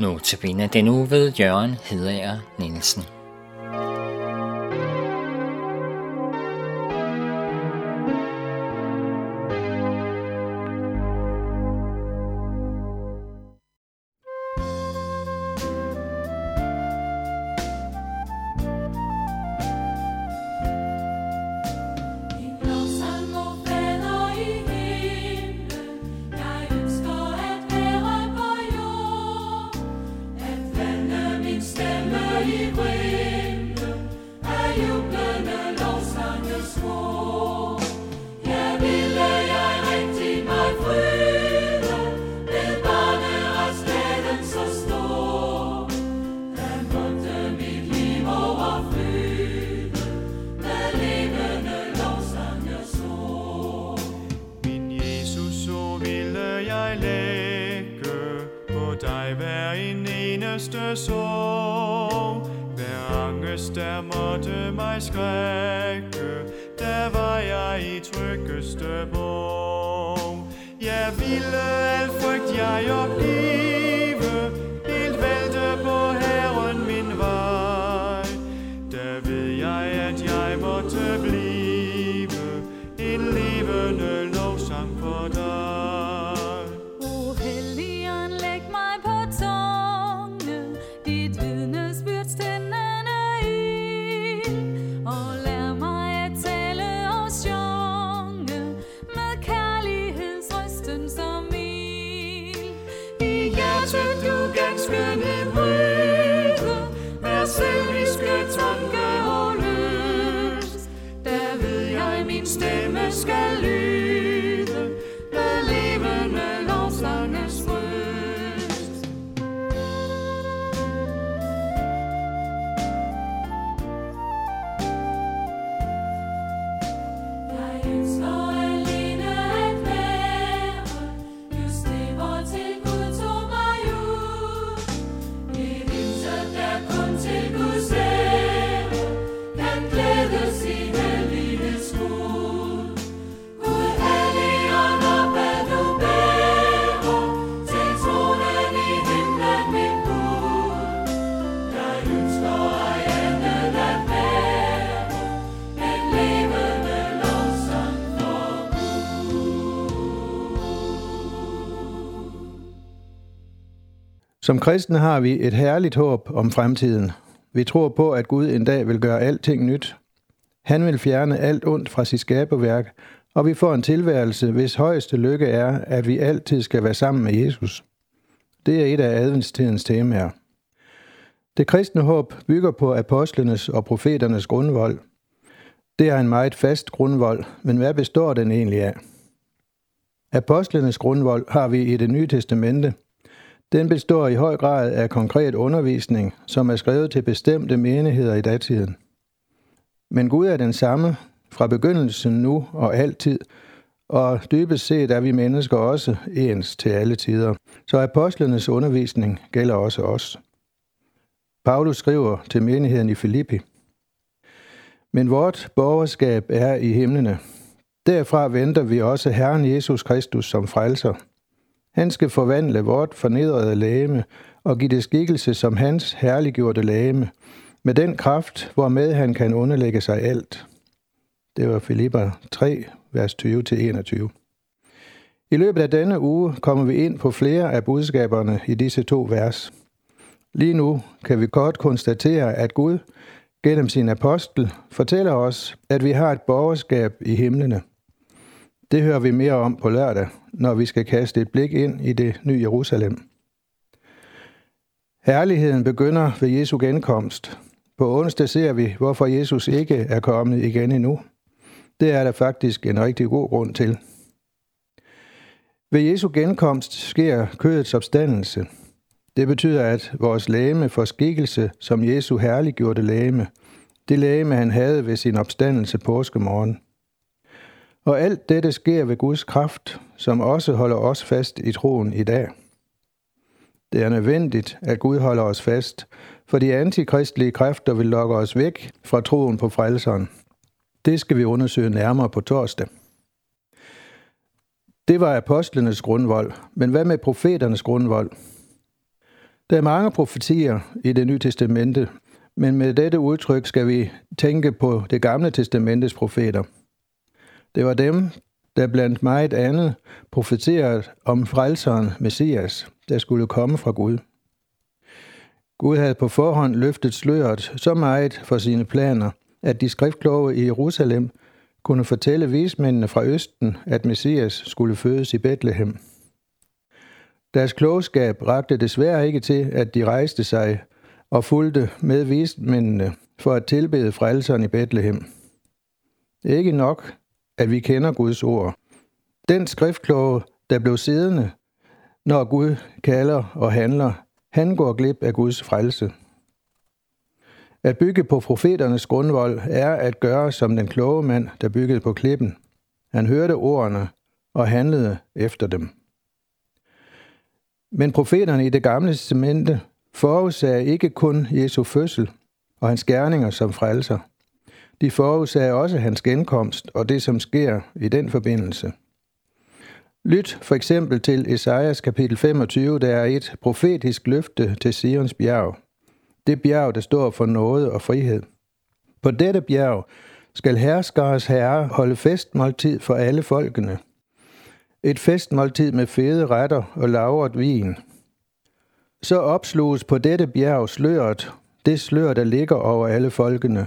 Notabene til den uge ved Jørgen Hedager Nielsen. Eneste sorg. Hver angst, der måtte mig skrække Der var jeg i tryggeste borg Jeg ville alt frygt jeg opgive stemme skal lyde Som kristne har vi et herligt håb om fremtiden. Vi tror på, at Gud en dag vil gøre alting nyt. Han vil fjerne alt ondt fra sit skaberværk, og vi får en tilværelse, hvis højeste lykke er, at vi altid skal være sammen med Jesus. Det er et af adventstidens temaer. Det kristne håb bygger på apostlenes og profeternes grundvold. Det er en meget fast grundvold, men hvad består den egentlig af? Apostlenes grundvold har vi i det nye testamente – den består i høj grad af konkret undervisning, som er skrevet til bestemte menigheder i datiden. Men Gud er den samme fra begyndelsen nu og altid, og dybest set er vi mennesker også ens til alle tider. Så apostlenes undervisning gælder også os. Paulus skriver til menigheden i Filippi. Men vort borgerskab er i himlene. Derfra venter vi også Herren Jesus Kristus som frelser – han skal forvandle vort fornedrede læme og give det skikkelse som hans herliggjorte læme, med den kraft, hvormed han kan underlægge sig alt. Det var Filipper 3, vers 20-21. I løbet af denne uge kommer vi ind på flere af budskaberne i disse to vers. Lige nu kan vi godt konstatere, at Gud gennem sin apostel fortæller os, at vi har et borgerskab i himlene. Det hører vi mere om på lørdag, når vi skal kaste et blik ind i det nye Jerusalem. Herligheden begynder ved Jesu genkomst. På onsdag ser vi, hvorfor Jesus ikke er kommet igen endnu. Det er der faktisk en rigtig god grund til. Ved Jesu genkomst sker kødets opstandelse. Det betyder, at vores lægeme får skikkelse som Jesu herliggjorte lægeme. Det lægeme, han havde ved sin opstandelse påskemorgen. Og alt dette sker ved Guds kraft, som også holder os fast i troen i dag. Det er nødvendigt, at Gud holder os fast, for de antikristlige kræfter vil lokke os væk fra troen på frelseren. Det skal vi undersøge nærmere på torsdag. Det var apostlenes grundvold, men hvad med profeternes grundvold? Der er mange profetier i det nye testamente, men med dette udtryk skal vi tænke på det gamle testamentes profeter. Det var dem, der blandt meget andet profeterede om frelseren Messias, der skulle komme fra Gud. Gud havde på forhånd løftet sløret så meget for sine planer, at de skriftkloge i Jerusalem kunne fortælle vismændene fra Østen, at Messias skulle fødes i Bethlehem. Deres klogskab rakte desværre ikke til, at de rejste sig og fulgte med vismændene for at tilbede frelseren i Bethlehem. Ikke nok, at vi kender Guds ord. Den skriftkloge, der blev siddende, når Gud kalder og handler, han går glip af Guds frelse. At bygge på profeternes grundvold er at gøre som den kloge mand, der byggede på klippen. Han hørte ordene og handlede efter dem. Men profeterne i det gamle testamente forudsagde ikke kun Jesu fødsel og hans gerninger som frelser. De forudsagde også hans genkomst og det, som sker i den forbindelse. Lyt for eksempel til Esajas kapitel 25, der er et profetisk løfte til Sions bjerg. Det bjerg, der står for noget og frihed. På dette bjerg skal herskers herre holde festmåltid for alle folkene. Et festmåltid med fede retter og lavret vin. Så opsluges på dette bjerg sløret, det slør, der ligger over alle folkene.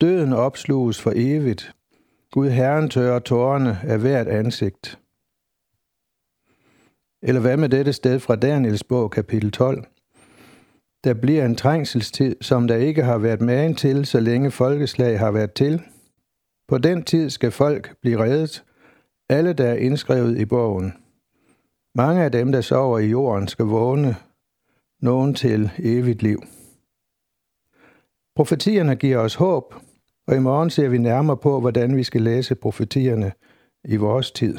Døden opsluges for evigt. Gud Herren tørrer tårerne af hvert ansigt. Eller hvad med dette sted fra Daniels bog, kapitel 12? Der bliver en trængselstid, som der ikke har været magen til, så længe folkeslag har været til. På den tid skal folk blive reddet, alle der er indskrevet i bogen. Mange af dem, der sover i jorden, skal vågne, nogen til evigt liv. Profetierne giver os håb, og i morgen ser vi nærmere på, hvordan vi skal læse profetierne i vores tid.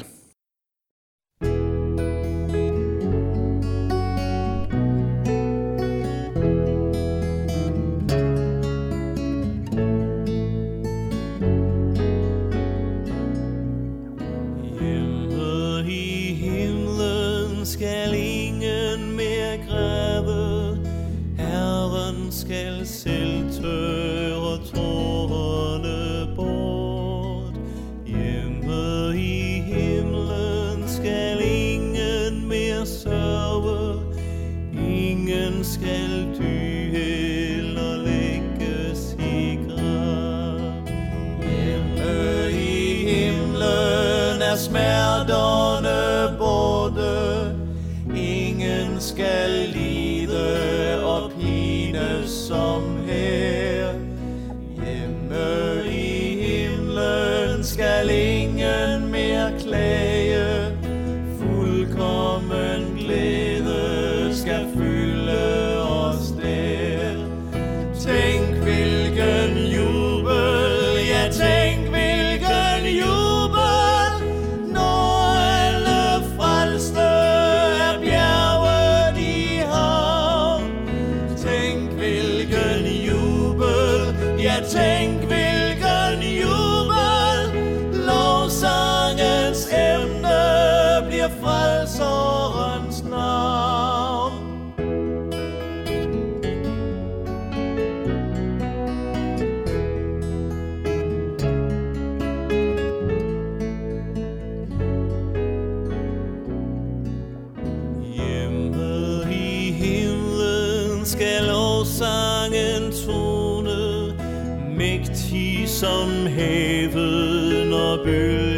Er smerterne borte, ingen skal lide og pine som her. Hjemme i himlen skal ingen mere klage, fuldkommen glæde skal fylde ja tænk hvilken jubel, lovsangens emne bliver frelserens navn. Hjemme i himlen skal lovsangen som havet, når bølgen.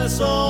el sol.